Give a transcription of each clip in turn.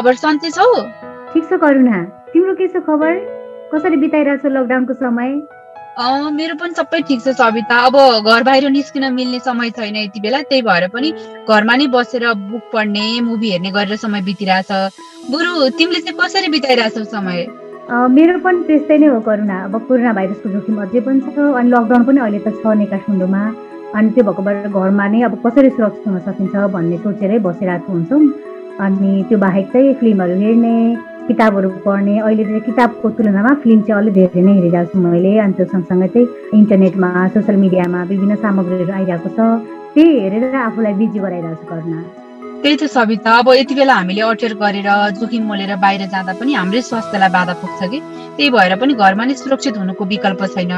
खबर सन्चै छौ ठिक छ करुणा। तिम्रो के छ खबर? कसरी बिताइरहेको छ लकडाउनको समय मेरो पनि सबै ठिक छ सविता। अब घर बाहिर निस्किन मिल्ने समय छैन यति बेला। त्यही भएर पनि घरमा नै बसेर बुक पढ्ने मुभी हेर्ने गरेर समय बितिरहेछ। बरु तिमीले चाहिँ कसरी बिताइरहेछौ समय? मेरो पनि त्यस्तै नै हो करुणा। अब कोरोना भाइरसको जोखिम अझै पनि छ अनि लकडाउन पनि अहिले त छ नै काठमाडौँमा अनि त्यो भएकोबाट घरमा नै अब कसरी सुरक्षित हुन सकिन्छ भन्ने सोचेरै बसिरहेको हुन्छौँ। अनि त्यो बाहेक चाहिँ फिल्महरू हेर्ने किताबहरू पढ्ने अहिले चाहिँ किताबको तुलनामा फिल्म चाहिँ अलिक धेरै नै हेरिरहेको छु मैले। अनि त्यो सँगसँगै चाहिँ इन्टरनेटमा सोसियल मिडियामा विभिन्न सामग्रीहरू आइरहेको छ। त्यही हेरेर आफूलाई बिजी गराइरहेको छु गर्न त्यही त सविता अब यति बेला हामीले अटेर गरेर जोखिम मोलेर बाहिर जाँदा पनि हाम्रै स्वास्थ्यलाई बाधा पुग्छ कि? त्यही भएर पनि घरमा नै सुरक्षित हुनुको विकल्प छैन।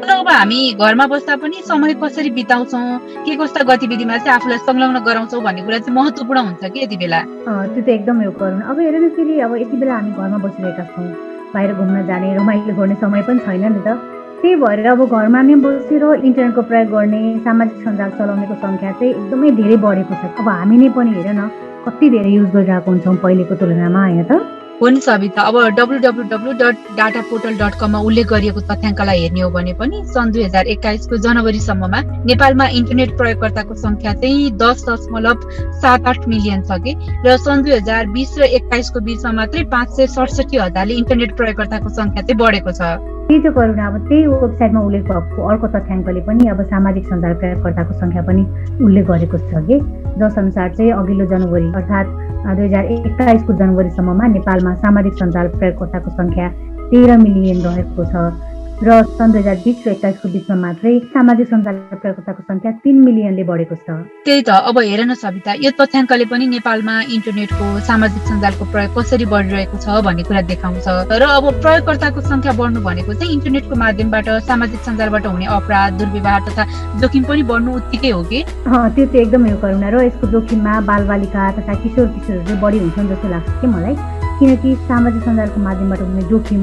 तर अब हामी घरमा बस्दा पनि समय कसरी बिताउँछौँ? के कस्ता गतिविधिमा चाहिँ आफूलाई संलग्न गराउँछौँ भन्ने कुरा चाहिँ महत्त्वपूर्ण हुन्छ कि यति बेला? त्यो त एकदमै हो अब हेर न फेरि अब यति बेला हामी घरमा बसिरहेका छौँ। बाहिर घुम्न जाने रमाइलो गर्ने समय पनि छैन नि त। त्यही भएर अब घरमा नै बसेर इन्टरनेटको प्रयोग गर्ने सामाजिक सञ्जाल चलाउनेको सङ्ख्या चाहिँ एकदमै धेरै बढेको छ। अब हामी नै पनि हेर न कति धेरै युज गरिरहेको हुन्छौँ पहिलेको तुलनामा होइन त? हो नि सविता। अब W W dot data portal dot कममा उल्लेख गरिएको तथ्याङ्कलाई हेर्ने हो भने पनि सन् दुई हजार एक्काइसको जनवरीसम्ममा नेपालमा इन्टरनेट प्रयोगकर्ताको संख्या चाहिँ दस दशमलव सात आठ मिलियन छ कि। र सन् दुई हजार बिस र एक्काइसको बिचमा मात्रै पाँच सय सडसठी हजारले इन्टरनेट प्रयोगकर्ताको संख्या चाहिँ बढेको छ। त्यही त करुणा अब त्यही वेबसाइटमा उल्लेख भएको अर्को तथ्याङ्कले पनि अब सामाजिक सञ्जाल प्रयोगकर्ताको सङ्ख्या पनि उल्लेख गरेको छ कि। जस अनुसार चाहिँ अघिल्लो जनवरी अर्थात् दुई हजार एक्काइसको जनवरीसम्ममा नेपालमा सामाजिक सञ्जाल प्रयोगकर्ताको सङ्ख्या तेह्र मिलियन रहेको छ। र सन् दुई हजार बिस र एक्काइसको बिचमा मात्रै सामाजिक सञ्जाल प्रयोगकर्ताको सङ्ख्या तिन मिलियनले बढेको छ। त्यही त अब हेर न सविता यो तथ्याङ्कले पनि नेपालमा इन्टरनेटको सामाजिक सञ्जालको प्रयोग कसरी बढिरहेको छ भन्ने कुरा देखाउँछ। र अब प्रयोगकर्ताको सङ्ख्या बढ्नु भनेको चाहिँ इन्टरनेटको माध्यमबाट सामाजिक सञ्जालबाट हुने अपराध दुर्व्यवहार तथा जोखिम पनि बढ्नु उत्तिकै हो कि? त्यो चाहिँ एकदमै हो करुणा र यसको जोखिममा बालबालिका तथा किशोर किशोरहरू बढी हुन्छन् जस्तो लाग्छ कि मलाई। किनकि सामाजिक सञ्जालको माध्यमबाट हुने जोखिम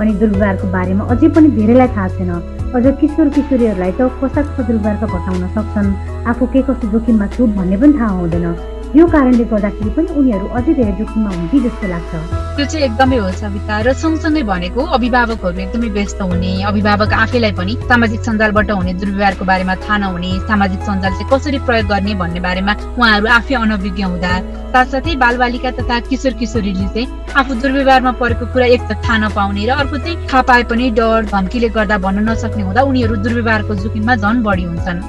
अनि दुर्व्यवहारको बारेमा अझै पनि धेरैलाई थाहा छैन। अझ किशोर किशोरीहरूलाई त कस्ता कस्ता दुर्व्यवहारका घटाउन सक्छन्। आफू के कस्तो जोखिममा छु भन्ने पनि थाहा हुँदैन। यो कारणले गर्दाखेरि पनि उनीहरू अझै धेरै जोखिममा हुन्थे जस्तो लाग्छ। त्यो चाहिँ एकदमै हो सविता र सँगसँगै भनेको अभिभावकहरू एकदमै व्यस्त हुने अभिभावक आफैलाई पनि सामाजिक सञ्जालबाट हुने दुर्व्यवहारको बारेमा थाहा नहुने सामाजिक सञ्जाल चाहिँ कसरी प्रयोग गर्ने भन्ने बारेमा उहाँहरू आफै अनभिज्ञ हुँदा साथसाथै बालबालिका तथा किशोर किशोरीले चाहिँ आफू दुर्व्यवहारमा परेको कुरा एक त थाहा नपाउने र अर्को चाहिँ थाहा पाए पनि डर धम्कीले गर्दा भन्न नसक्ने हुँदा उनीहरू दुर्व्यवहारको जोखिममा झन् बढी हुन्छन्।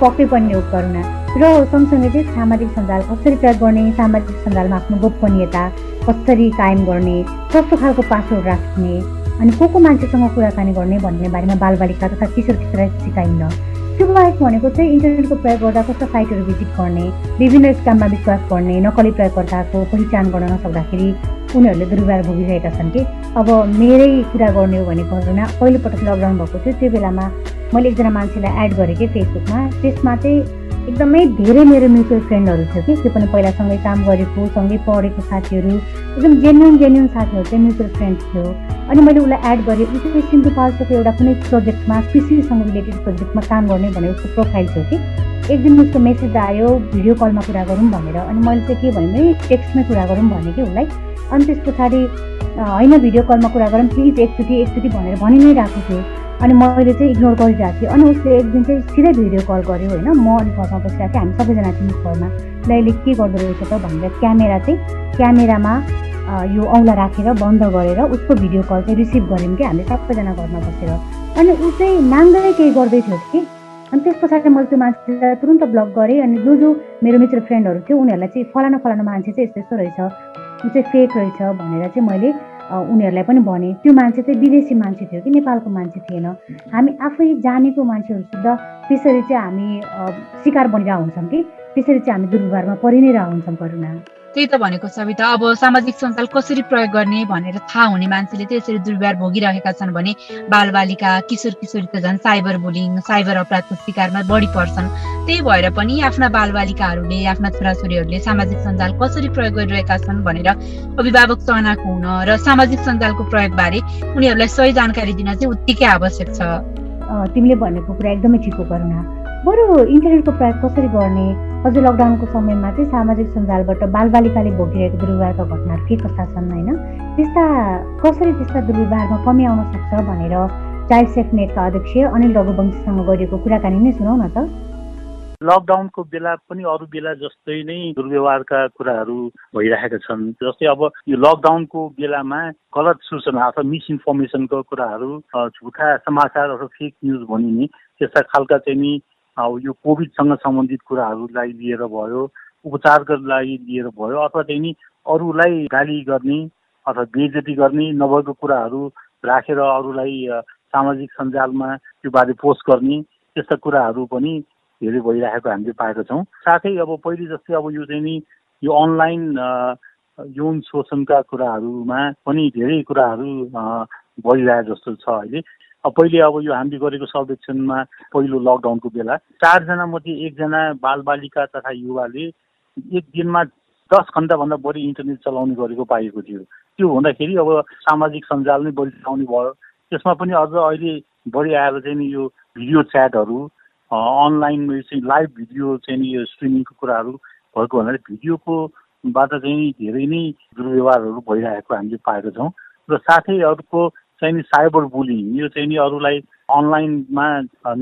पक्कै पनि हो करुणा। र सँगसँगै चाहिँ सामाजिक सञ्जाल कसरी प्रयोग गर्ने सामाजिक सञ्जालमा आफ्नो गोपनीयता कसरी कायम गर्ने कस्तो खालको पासवर्ड राख्ने अनि को को मान्छेसँग कुराकानी गर्ने भन्ने बारेमा बालबालिका तथा किशोर किशोरलाई सिकाइन्न। त्यो बाहेक भनेको चाहिँ इन्टरनेटको प्रयोग गर्दा कस्तो साइटहरू भिजिट गर्ने विभिन्न स्क्याममा विश्वास गर्ने नक्कली प्रयोगकर्ताको पहिचान गर्न नसक्दाखेरि उनीहरूले दुर्व्यवहार भोगिरहेका छन् कि? अब मेरै कुरा गर्ने हो भने घटना पहिलोपटक लकडाउन भएको थियो त्यो बेलामा मैले एकजना मान्छेलाई एड गरेँ कि फेसबुकमा त्यसमा चाहिँ एकदमै धेरै मेरो म्युचुअल फ्रेन्डहरू थियो कि त्यो पनि पहिला सँगै काम गरेको सँगै पढेको साथीहरू एकदम जेन्युन जेन्युन साथीहरू चाहिँ म्युचुअल फ्रेन्ड थियो। अनि मैले उसलाई एड गरेँ ऊ चाहिँ सिन्धुपाल्चोको एउटा कुनै प्रोजेक्टमा कृषिसँग रिलेटेड प्रोजेक्टमा काम गर्ने भनेर उसको प्रोफाइल थियो कि। एक दिन उसको मेसेज आयो भिडियो कलमा कुरा गरौँ भनेर। अनि मैले चाहिँ के भने टेक्स्टमै कुरा गरौँ भने कि उसलाई। अनि त्यस पछाडि होइन भिडियो कलमा कुरा गरौँ प्लिज एकचोटि एकचोटि भनेर भनि नै राखेको थियो अनि मैले चाहिँ इग्नोर गरिरहेको थिएँ। अनि उसले एक दिन चाहिँ सिधै भिडियो कल गर्यो होइन? म अलिक घरमा बसिरहेको थिएँ। हामी सबैजना थियौँ घरमा। ल यसले के गर्दो रहेछ त भनेर क्यामेरा चाहिँ क्यामेरामा यो औँला राखेर बन्द गरेर उसको भिडियो कल चाहिँ रिसिभ गऱ्यौँ कि हामी सबैजना घरमा बसेर। अनि ऊ चाहिँ नाङ्गै केही गर्दै थियो कि? अनि त्यस पछाडि मैले त्यो मान्छेलाई तुरन्त ब्लक गरेँ। अनि जो जो मेरो मित्र फ्रेन्डहरू थियो उनीहरूलाई चाहिँ फलाना फलाना मान्छे चाहिँ यस्तो यस्तो रहेछ। ऊ चाहिँ फेक रहेछ भनेर चाहिँ मैले उनीहरूलाई पनि भने त्यो मान्छे चाहिँ विदेशी मान्छे थियो कि नेपालको मान्छे थिएन। हामी आफै जानेको मान्छेहरूसित त्यसरी चाहिँ हामी शिकार बनिरहेको हुन्छौँ कि त्यसरी चाहिँ हामी दुर्व्यवहारमा परि नै रहेको हुन्छौँ करुणा। त्यही त भनेको सविता अब सामाजिक सञ्जाल कसरी प्रयोग गर्ने भनेर थाहा हुने मान्छेले चाहिँ यसरी दुर्व्यवहार भोगिरहेका छन् भने बालबालिका किशोर किशोरी त झन् साइबर बुलिङ साइबर अपराधको शिकारमा बढी पर्छन्। त्यही भएर पनि आफ्ना बालबालिकाहरूले आफ्ना छोराछोरीहरूले सामाजिक सञ्जाल कसरी प्रयोग गरिरहेका छन् भनेर अभिभावक चनाको हुन र सामाजिक सञ्जालको प्रयोगबारे उनीहरूलाई सही जानकारी दिन चाहिँ उत्तिकै आवश्यक छ। तिमीले भनेको कुरा एकदमै ठिक हो करुणा। बरु इन्टरनेटको प्रयोग कसरी गर्ने? अझ लकडाउनको समयमा चाहिँ सामाजिक सञ्जालबाट बालबालिकाले भोगिरहेको दुर्व्यवहारका घटनाहरू के कस्ता छन् होइन? त्यस्ता कसरी त्यस्ता दुर्व्यवहारमा कमी आउन सक्छ भनेर चाइल्ड सेफ नेटका अध्यक्ष अनिल रघुवंशीसँग गरिएको कुराकानी नै सुनौ न त। लकडाउनको बेला पनि अरू बेला जस्तै नै दुर्व्यवहारका कुराहरू भइरहेका छन्। जस्तै अब यो लकडाउनको बेलामा गलत सूचना अथवा मिसइन्फर्मेसनको कुराहरू झुठा समाचार अथवा फेक न्युज भनिने त्यस्ता खालका चाहिँ नि यो कोभिडसँग सम्बन्धित कुराहरूलाई लिएर भयो उपचारको लागि लिएर भयो अथवा चाहिँ नि अरूलाई गाली गर्ने अथवा बेजती गर्ने नभएको कुराहरू राखेर अरूलाई सामाजिक सञ्जालमा त्यो बारे पोस्ट गर्ने त्यस्ता कुराहरू पनि धेरै भइरहेको हामीले पाएका छौँ। साथै अब पहिले जस्तै अब यो चाहिँ नि यो अनलाइन यौन शोषणका कुराहरूमा पनि धेरै कुराहरू बढिरहेको जस्तो छ अहिले। पहिले अब यो हामीले गरेको सर्वेक्षणमा पहिलो लकडाउनको बेला चारजना मध्ये एकजना बालबालिका तथा युवाले एक दिनमा दस घन्टाभन्दा बढी इन्टरनेट चलाउने गरेको पाइएको थियो। त्यो हुँदाखेरि अब सामाजिक सञ्जाल नै बढी चलाउने भयो। त्यसमा पनि अझ अहिले बढी आएर चाहिँ नि यो भिडियो च्याटहरू अनलाइन चाहिँ लाइभ भिडियो चाहिँ यो स्ट्रिमिङको कुराहरू भएको हुनाले भिडियोको बाट चाहिँ धेरै नै दुर्व्यवहारहरू भइरहेको हामीले पाएका छौँ। र साथै अर्को चाहिँ नि साइबर बुलिङ। यो चाहिँ नि अरूलाई अनलाइनमा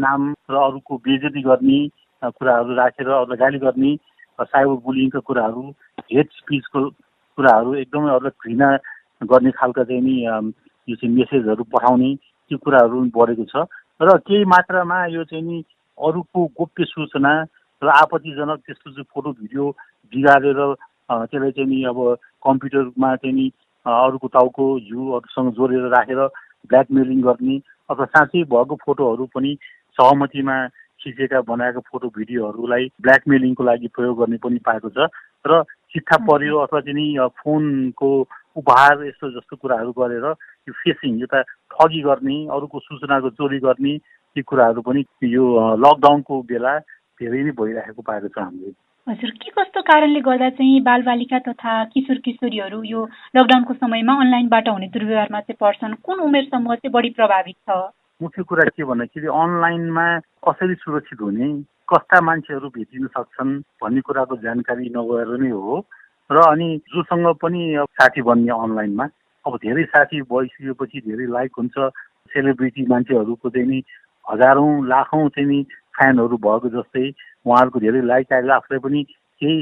नाम र अरूको बेजती गर्ने कुराहरू राखेर अरूलाई गाली गर्ने साइबर बुलिङका कुराहरू हेड स्पिचको कुराहरू एकदमै अरूलाई घृणा गर्ने खालका चाहिँ नि यो चाहिँ मेसेजहरू पठाउने त्यो कुराहरू बढेको छ। र केही मात्रामा यो चाहिँ नि अरूको गोप्य सूचना र आपत्तिजनक त्यस्तो चाहिँ फोटो भिडियो बिगारेर त्यसलाई चाहिँ नि अब कम्प्युटरमा चाहिँ नि अरूको टाउको जिउहरूसँग जोडेर राखेर ब्ल्याकमेलिङ गर्ने अथवा साँच्चै भएको फोटोहरू पनि सहमतिमा खिचेका बनाएको फोटो भिडियोहरूलाई ब्ल्याकमेलिङको लागि प्रयोग गर्ने पनि पाएको छ र चिट्ठा पर्यो अथवा चाहिँ नि फोनको उपहार यस्तो जस्तो कुराहरू गरेर यो फेसिङ एउटा ठगी गर्ने अरूको सूचनाको चोरी गर्ने ती कुराहरू पनि यो लकडाउनको बेला धेरै नै भइरहेको पाएको छ हामीले। हजुर के कस्तो कारणले गर्दा चाहिँ बालबालिका तथा किशोर किशोरीहरू यो लकडाउनको समयमा अनलाइनबाट हुने दुर्व्यवहारमा चाहिँ पर्छन्? कुन उमेर समूह चाहिँ बढी प्रभावित छ? मुख्य कुरा के भन्दाखेरि अनलाइनमा कसरी सुरक्षित हुने कस्ता मान्छेहरू भेटिन सक्छन् भन्ने कुराको जानकारी नभएर नै हो। र अनि जोसँग पनि साथी बन्ने अनलाइनमा अब धेरै साथी भइसकेपछि धेरै लाइक हुन्छ। सेलिब्रिटी मान्छेहरूको चाहिँ नि हजारौँ लाखौँ चाहिँ नि फ्यानहरू भएको जस्तै उहाँहरूको धेरै लाइक आएर आफूलाई पनि केही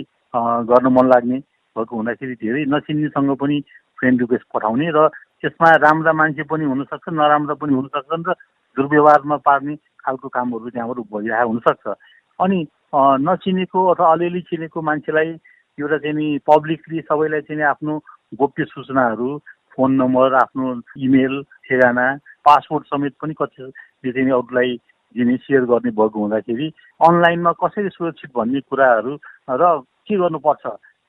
गर्न मन लाग्ने भएको हुँदाखेरि धेरै नचिन्नेसँग पनि फ्रेन्ड रिक्वेस्ट पठाउने र त्यसमा राम्रा मान्छे पनि हुनसक्छ नराम्रा पनि हुनसक्छन् र दुर्व्यवहारमा पार्ने खालको कामहरू त्यहाँबाट भइरहेको हुनसक्छ। अनि नचिनेको अथवा अलिअलि चिनेको मान्छेलाई एउटा चाहिँ नि पब्लिकली सबैलाई चाहिँ आफ्नो गोप्य सूचनाहरू फोन नम्बर आफ्नो इमेल ठेगाना पासपोर्ट समेत पनि कति त्यो चाहिँ अरूलाई सेयर गर्ने भएको हुँदाखेरि अनलाइनमा कसरी सुरक्षित भन्ने कुराहरू र के गर्नुपर्छ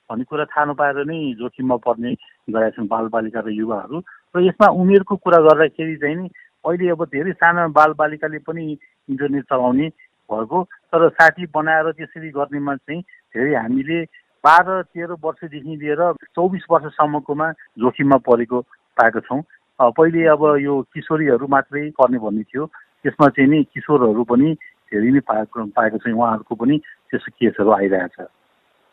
भन्ने कुरा थाहा नपाएर नै जोखिममा पर्ने गरेका छन् बालबालिका र युवाहरू। र यसमा उमेरको कुरा गर्दाखेरि चाहिँ नि अहिले अब धेरै साना बालबालिकाले पनि इन्टरनेट चलाउने भएको तर साथी बनाएर त्यसरी गर्नेमा चाहिँ धेरै हामीले बाह्र तेह्र वर्षदेखि लिएर चौबिस वर्षसम्मकोमा जोखिममा परेको पाएका छौँ। पहिले अब यो किशोरीहरू मात्रै पर्ने भन्ने थियो। त्यसमा चाहिँ नि किशोरहरू पनि धेरै नै पाएको पाएको छ उहाँहरूको पनि त्यस्तो केसहरू आइरहेछ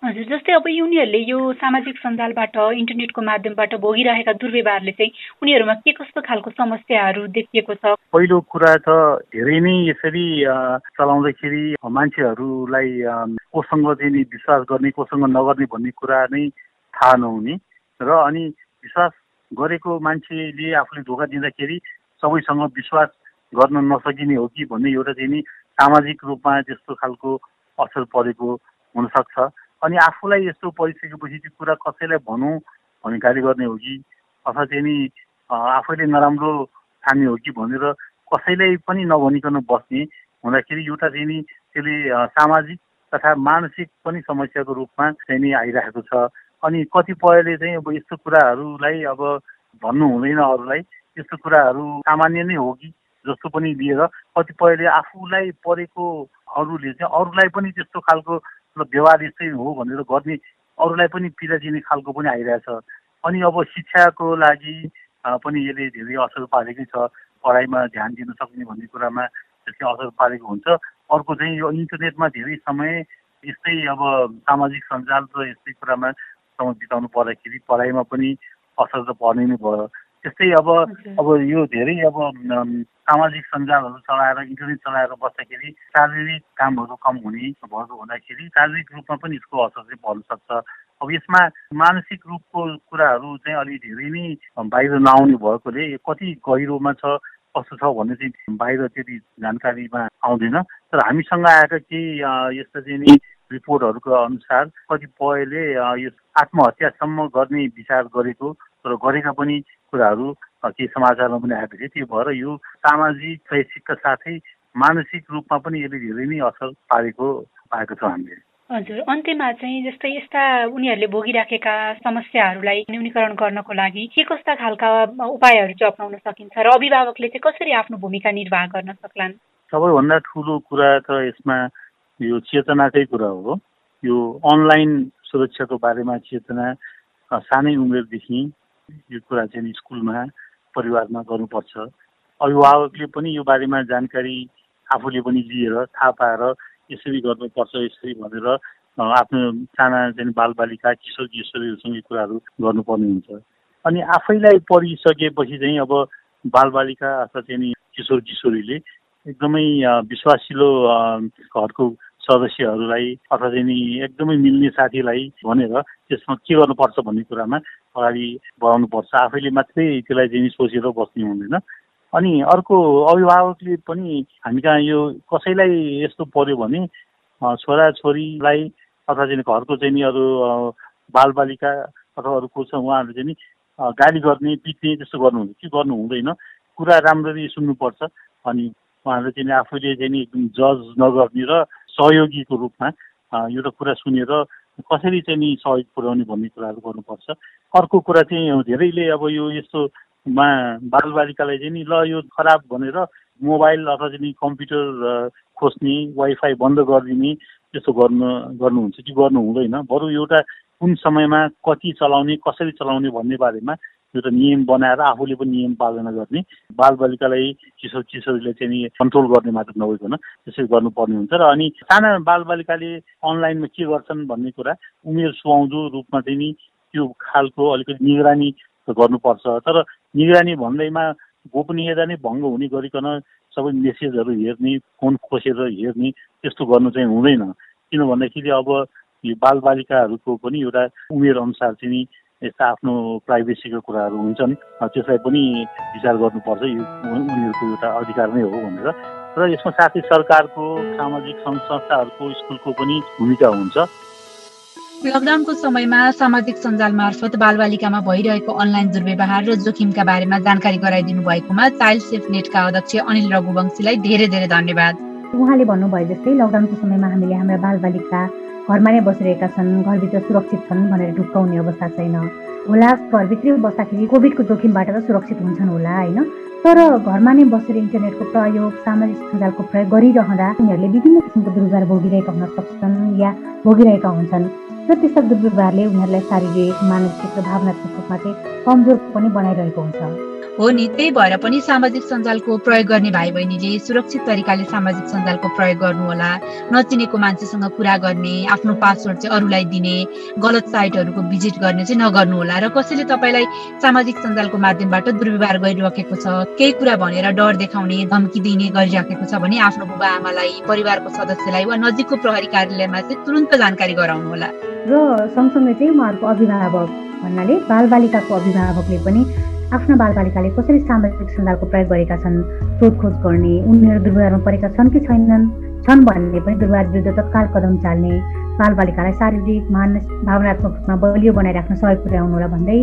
हजुर जस्तै अब उनीहरूले यो सामाजिक सञ्जालबाट इन्टरनेटको माध्यमबाट भोगिरहेका दुर्व्यवहारले चाहिँ उनीहरूमा के कस्तो खालको समस्याहरू देखिएको छ? पहिलो कुरा त धेरै नै यसरी चलाउँदाखेरि मान्छेहरूलाई कोसँग चाहिँ नि विश्वास गर्ने कोसँग नगर्ने भन्ने कुरा नै थाहा नहुने र अनि विश्वास गरेको मान्छेले आफूले धोका दिँदाखेरि सबैसँग विश्वास गर्न नसकिने हो कि भन्ने एउटा चाहिँ नि सामाजिक रूपमा त्यस्तो खालको असर परेको हुनसक्छ। अनि आफूलाई यस्तो परिसकेपछि त्यो कुरा कसैलाई भनौँ भने गाली गर्ने हो कि अथवा चाहिँ नि आफैले नराम्रो ठान्ने हो कि भनेर कसैलाई पनि नभनिकन बस्ने हुँदाखेरि एउटा चाहिँ नि त्यसले सामाजिक तथा मानसिक पनि समस्याको रूपमा चाहिँ नि आइरहेको छ। अनि कतिपयले चाहिँ अब यस्तो कुराहरूलाई अब भन्नु हुँदैन अरूलाई। यस्तो कुराहरू सामान्य नै हो कि जस्तो पनि लिएर कतिपयले आफूलाई परेको अरूले चाहिँ अरूलाई पनि त्यस्तो खालको व्यवहार यस्तै हो भनेर गर्ने अरूलाई पनि पीडा दिने खालको पनि आइरहेछ। अनि अब शिक्षाको लागि पनि यसले धेरै असर पारेकै छ। पढाइमा ध्यान दिन सक्ने भन्ने कुरामा त्यसले असर पारेको हुन्छ। अर्को चाहिँ यो इन्टरनेटमा धेरै समय यस्तै अब सामाजिक सञ्जाल र यस्तै कुरामा समय बिताउनु पर्दाखेरि पढाइमा पनि असर त पर्ने नै भयो। त्यस्तै अब अब यो धेरै अब सामाजिक सञ्जालहरू चलाएर इन्टरनेट चलाएर बस्दाखेरि शारीरिक कामहरू कम हुने भएको हुँदाखेरि शारीरिक रूपमा पनि यसको असर चाहिँ पर्न सक्छ। अब यसमा मानसिक रूपको कुराहरू चाहिँ अलि धेरै नै बाहिर नआउने भएकोले कति गहिरोमा छ कस्तो छ भन्ने चाहिँ बाहिर त्यति जानकारीमा आउँदैन। तर हामीसँग आएका केही यस्ता चाहिँ नि रिपोर्टहरूको अनुसार कतिपयले यो आत्महत्यासम्म गर्ने विचार गरेको र गरेका पनि कुराहरू केही समाचारमा पनि आएको थियो त्यो भएर यो सामाजिक शैक्षिकका साथै मानसिक रूपमा पनि यसले धेरै नै असर पारेको पाएको छौँ हामीले। हजुर अन्त्यमा चाहिँ जस्तै यस्ता उनीहरूले भोगिराखेका समस्याहरूलाई न्यूनीकरण गर्नको लागि के कस्ता खालका उपायहरू चाहिँ अप्नाउन सकिन्छ र अभिभावकले चाहिँ कसरी आफ्नो भूमिका निर्वाह गर्न सक्लान्? सबैभन्दा ठुलो कुरा त यसमा यो चेतनाकै कुरा हो। यो अनलाइन सुरक्षाको बारेमा चेतना सानै उमेरदेखि यो कुरा चाहिँ स्कुलमा परिवारमा गर्नुपर्छ। अभिभावकले पनि यो बारेमा जानकारी आफूले पनि लिएर थाहा पाएर यसरी गर्नुपर्छ यसरी भनेर आफ्नो साना चाहिँ बालबालिका किशोर किशोरीहरूसँग कुराहरू गर्नुपर्ने हुन्छ। अनि आफैलाई पढिसकेपछि चाहिँ अब बालबालिका अथवा चाहिँ किशोर किशोरीले एकदमै विश्वासिलो घरको सदस्यहरूलाई अथवा चाहिँ एकदमै मिल्ने साथीलाई भनेर त्यसमा के गर्नुपर्छ भन्ने कुरामा अगाडि बढाउनुपर्छ आफैले मात्रै त्यसलाई चाहिँ सोचेर बस्ने हुँदैन। अनि अर्को अभिभावकले पनि हामी कहाँ यो कसैलाई यस्तो पर्यो भने छोराछोरीलाई अथवा चाहिँ घरको चाहिँ नि अरू बालबालिका अथवा अरू को छ उहाँहरूले चाहिँ नि गाली गर्ने पिट्ने त्यस्तो गर्नुहुन्छ के गर्नु हुँदैन। कुरा राम्ररी सुन्नुपर्छ। अनि उहाँहरूले चाहिँ आफूले चाहिँ नि एकदम जज नगर्ने र सहयोगीको रूपमा एउटा कुरा सुनेर कसरी चाहिँ नि सहयोग पुर्याउने भन्ने कुराहरू गर्नुपर्छ। अर्को कुरा चाहिँ धेरैले अब यो यस्तोमा बालबालिकालाई चाहिँ नि ल यो खराब भनेर मोबाइल अथवा चाहिँ कम्प्युटर खोज्ने वाइफाई बन्द गरिदिने त्यस्तो गर्नु गर्नुहुन्छ कि गर्नु हुँदैन। बरु एउटा कुन समयमा कति चलाउने कसरी चलाउने भन्ने बारेमा एउटा नियम बनाएर आफूले पनि नियम पालना गर्ने बालबालिकालाई किशोर किशोरीले चाहिँ नि कन्ट्रोल गर्ने मात्र नभइकन त्यसरी गर्नुपर्ने हुन्छ। र अनि साना बालबालिकाले अनलाइनमा के गर्छन् भन्ने कुरा उमेर सुहाउँदो रूपमा चाहिँ नि त्यो खालको अलिकति निगरानी गर्नुपर्छ। तर निगरानी भन्दैमा गोपनीयता नै भङ्ग हुने गरिकन सबै मेसेजहरू हेर्ने फोन खोसेर हेर्ने त्यस्तो गर्नु चाहिँ हुँदैन। किन भन्दाखेरि अब यो बालबालिकाहरूको पनि एउटा उमेर अनुसार चाहिँ यस्ता आफ्नो प्राइभेसीको कुराहरू हुन्छन् त्यसलाई पनि विचार गर्नुपर्छ यो उनीहरूको एउटा अधिकार नै हो भनेर। र यसमा साथै सरकारको सामाजिक सङ्घ संस्थाहरूको स्कुलको पनि भूमिका हुन्छ। लकडाउनको समयमा सामाजिक सञ्जाल मार्फत बालबालिकामा भइरहेको अनलाइन दुर्व्यवहार र जोखिमका बारेमा जानकारी गराइदिनु भएकोमा चाइल्ड सेफ नेटका अध्यक्ष अनिल रघुवंशीलाई धेरै धेरै धन्यवाद। उहाँले भन्नुभयो जस्तै लकडाउनको समयमा हामीले हाम्रा बालबालिका घरमा नै बसिरहेका छन् घरभित्र सुरक्षित छन् भनेर ढुक्काउने अवस्था छैन। होला घरभित्रै बस्दाखेरि कोभिडको जोखिमबाट त सुरक्षित हुन्छन् होला होइन? तर घरमा नै बसेर इन्टरनेटको प्रयोग सामाजिक सञ्जालको प्रयोग गरिरहँदा उनीहरूले विभिन्न किसिमको दुर्व्यवहार भोगिरहेका हुन सक्छन् या भोगिरहेका हुन्छन्। र त्यस्ता दुर्व्यवहारले उनीहरूलाई शारीरिक मानसिक र भावनात्मक रूपमा चाहिँ कमजोर पनि बनाइरहेको हुन्छ। हो नि त्यही भएर पनि सामाजिक सञ्जालको प्रयोग गर्ने भाइ बहिनीले सुरक्षित तरिकाले सामाजिक सञ्जालको प्रयोग गर्नुहोला। नचिनेको मान्छेसँग कुरा गर्ने आफ्नो पासवर्ड चाहिँ अरूलाई दिने गलत साइटहरूको भिजिट गर्ने चाहिँ नगर्नुहोला। र कसैले तपाईँलाई सामाजिक सञ्जालको माध्यमबाट दुर्व्यवहार गरिराखेको छ केही कुरा भनेर डर देखाउने धम्की दिने गरिराखेको छ भने आफ्नो बुबा आमालाई परिवारको सदस्यलाई वा नजिकको प्रहरी कार्यालयमा चाहिँ तुरन्त जानकारी गराउनुहोला। र सँगसँगै चाहिँ उहाँहरूको अभिभावक भन्नाले बालबालिकाको अभिभावकले पनि आफ्ना बालबालिकाले कसरी सामाजिक सञ्जालको प्रयोग गरेका छन् सोधखोज गर्ने उनीहरू दुर्व्यवहारमा परेका छन् कि छैनन् छन् भन्ने पनि दुर्व्यवहार विरुद्ध तत्काल कदम चाल्ने बालबालिकालाई शारीरिक मानस भावनात्मक रूपमा बलियो बनाइराख्न सहयोग पुर्याउनु होला भन्दै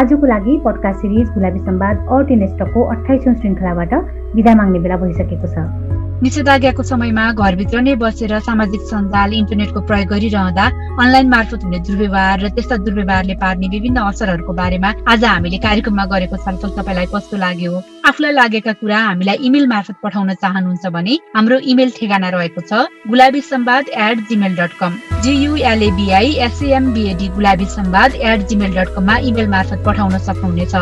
आजको लागि पडकास्ट सिरिज गुलाबी सम्वाद अर्टिनेस्टको अठाइसौँ श्रृङ्खलाबाट विदा माग्ने बेला भइसकेको छ। निषेधाज्ञाको समयमा घरभित्र नै बसेर सामाजिक सञ्जाल इन्टरनेटको प्रयोग गरिरहँदा अनलाइन मार्फत हुने दुर्व्यवहार र त्यस्ता दुर्व्यवहारले पार्ने विभिन्न असरहरूको बारेमा आज हामीले कार्यक्रममा गरेको छलफल तपाईँलाई कस्तो लाग्यो? आफूलाई लागेका कुरा हामीलाई इमेल मार्फत पठाउन चाहनुहुन्छ भने हाम्रो इमेल ठेगाना रहेको छ Gulabi Sambad at Gmail dot com G U L A B I S M B A D Gulabi Sambad at Gmail dot कममा इमेल मार्फत पठाउन सक्नुहुनेछ।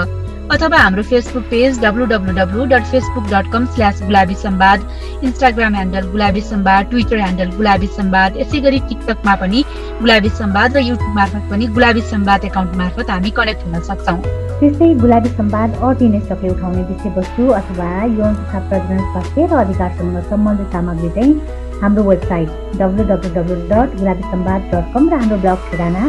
अथवा हाम्रो Facebook page W W W dot Facebook dot com slash Gulabi Sambad Instagram handle Gulabi Sambad Twitter handle Gulabi Sambad यसै गरी टिकटकमा पनि गुलाबी सम्वाद र युट्युब मार्फत पनि गुलाबी सम्वाद एकाउन्ट मार्फत हामी कनेक्ट हुन सक्छौँ। त्यस्तै गुलाबी सम्वाद अटिनेसहरूले उठाउने विषयवस्तु अथवा यौन तथा प्रजनन स्वास्थ्य र अधिकारसँग सम्बन्धित सामग्री चाहिँ हाम्रो website W W W dot Gulabi Sambad dot com र हाम्रो ब्लग ठेगाना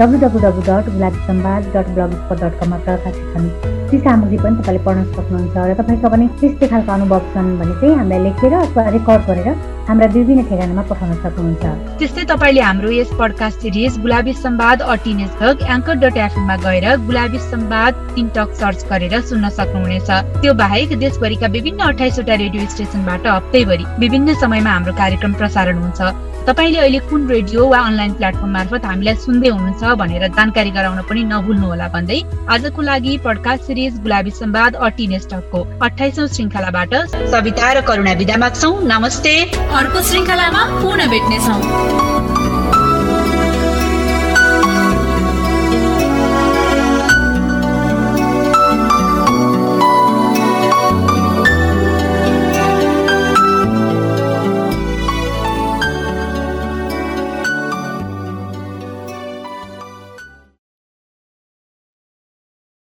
W W W dot Gulabi Sambad dot blog dot कममा प्रकाशित छन्। ती सामग्री पनि तपाईँले पढ्न सक्नुहुन्छ। र तपाईँको पनि त्यस्तै खालको अनुभव छन् भने चाहिँ हामीलाई लेखेर अथवा रेकर्ड गरेर हाम्रा विभिन्न ठेगानामा पठाउन सक्नुहुन्छ। त्यस्तै तपाईँले हाम्रो यस पडकास्ट सिरिज गुलाबी सम्वाद अटिनेस घग एङ्कर डट एफएममा गएर गुलाबी सम्वाद टिकटक सर्च गरेर सुन्न सक्नुहुनेछ। त्यो बाहेक देशभरिका विभिन्न अठाइसवटा रेडियो स्टेसनबाट हप्तैभरि विभिन्न समयमा हाम्रो कार्यक्रम प्रसारण हुन्छ। तपाईँले अहिले कुन रेडियो वा अनलाइन प्लेटफर्म मार्फत हामीलाई सुन्दै हुनुहुन्छ भनेर जानकारी गराउन पनि नभुल्नुहोला भन्दै आजको लागि पडकास्ट सिरिज गुलाबी सम्वाद अटी नेस्टकको अठाइसौँ श्रृङ्खलाबाट सविता र करुणा विदा माग्छौ। नमस्ते। अर्को श्रृङ्खलामा पुनः भेट्नेछौँ।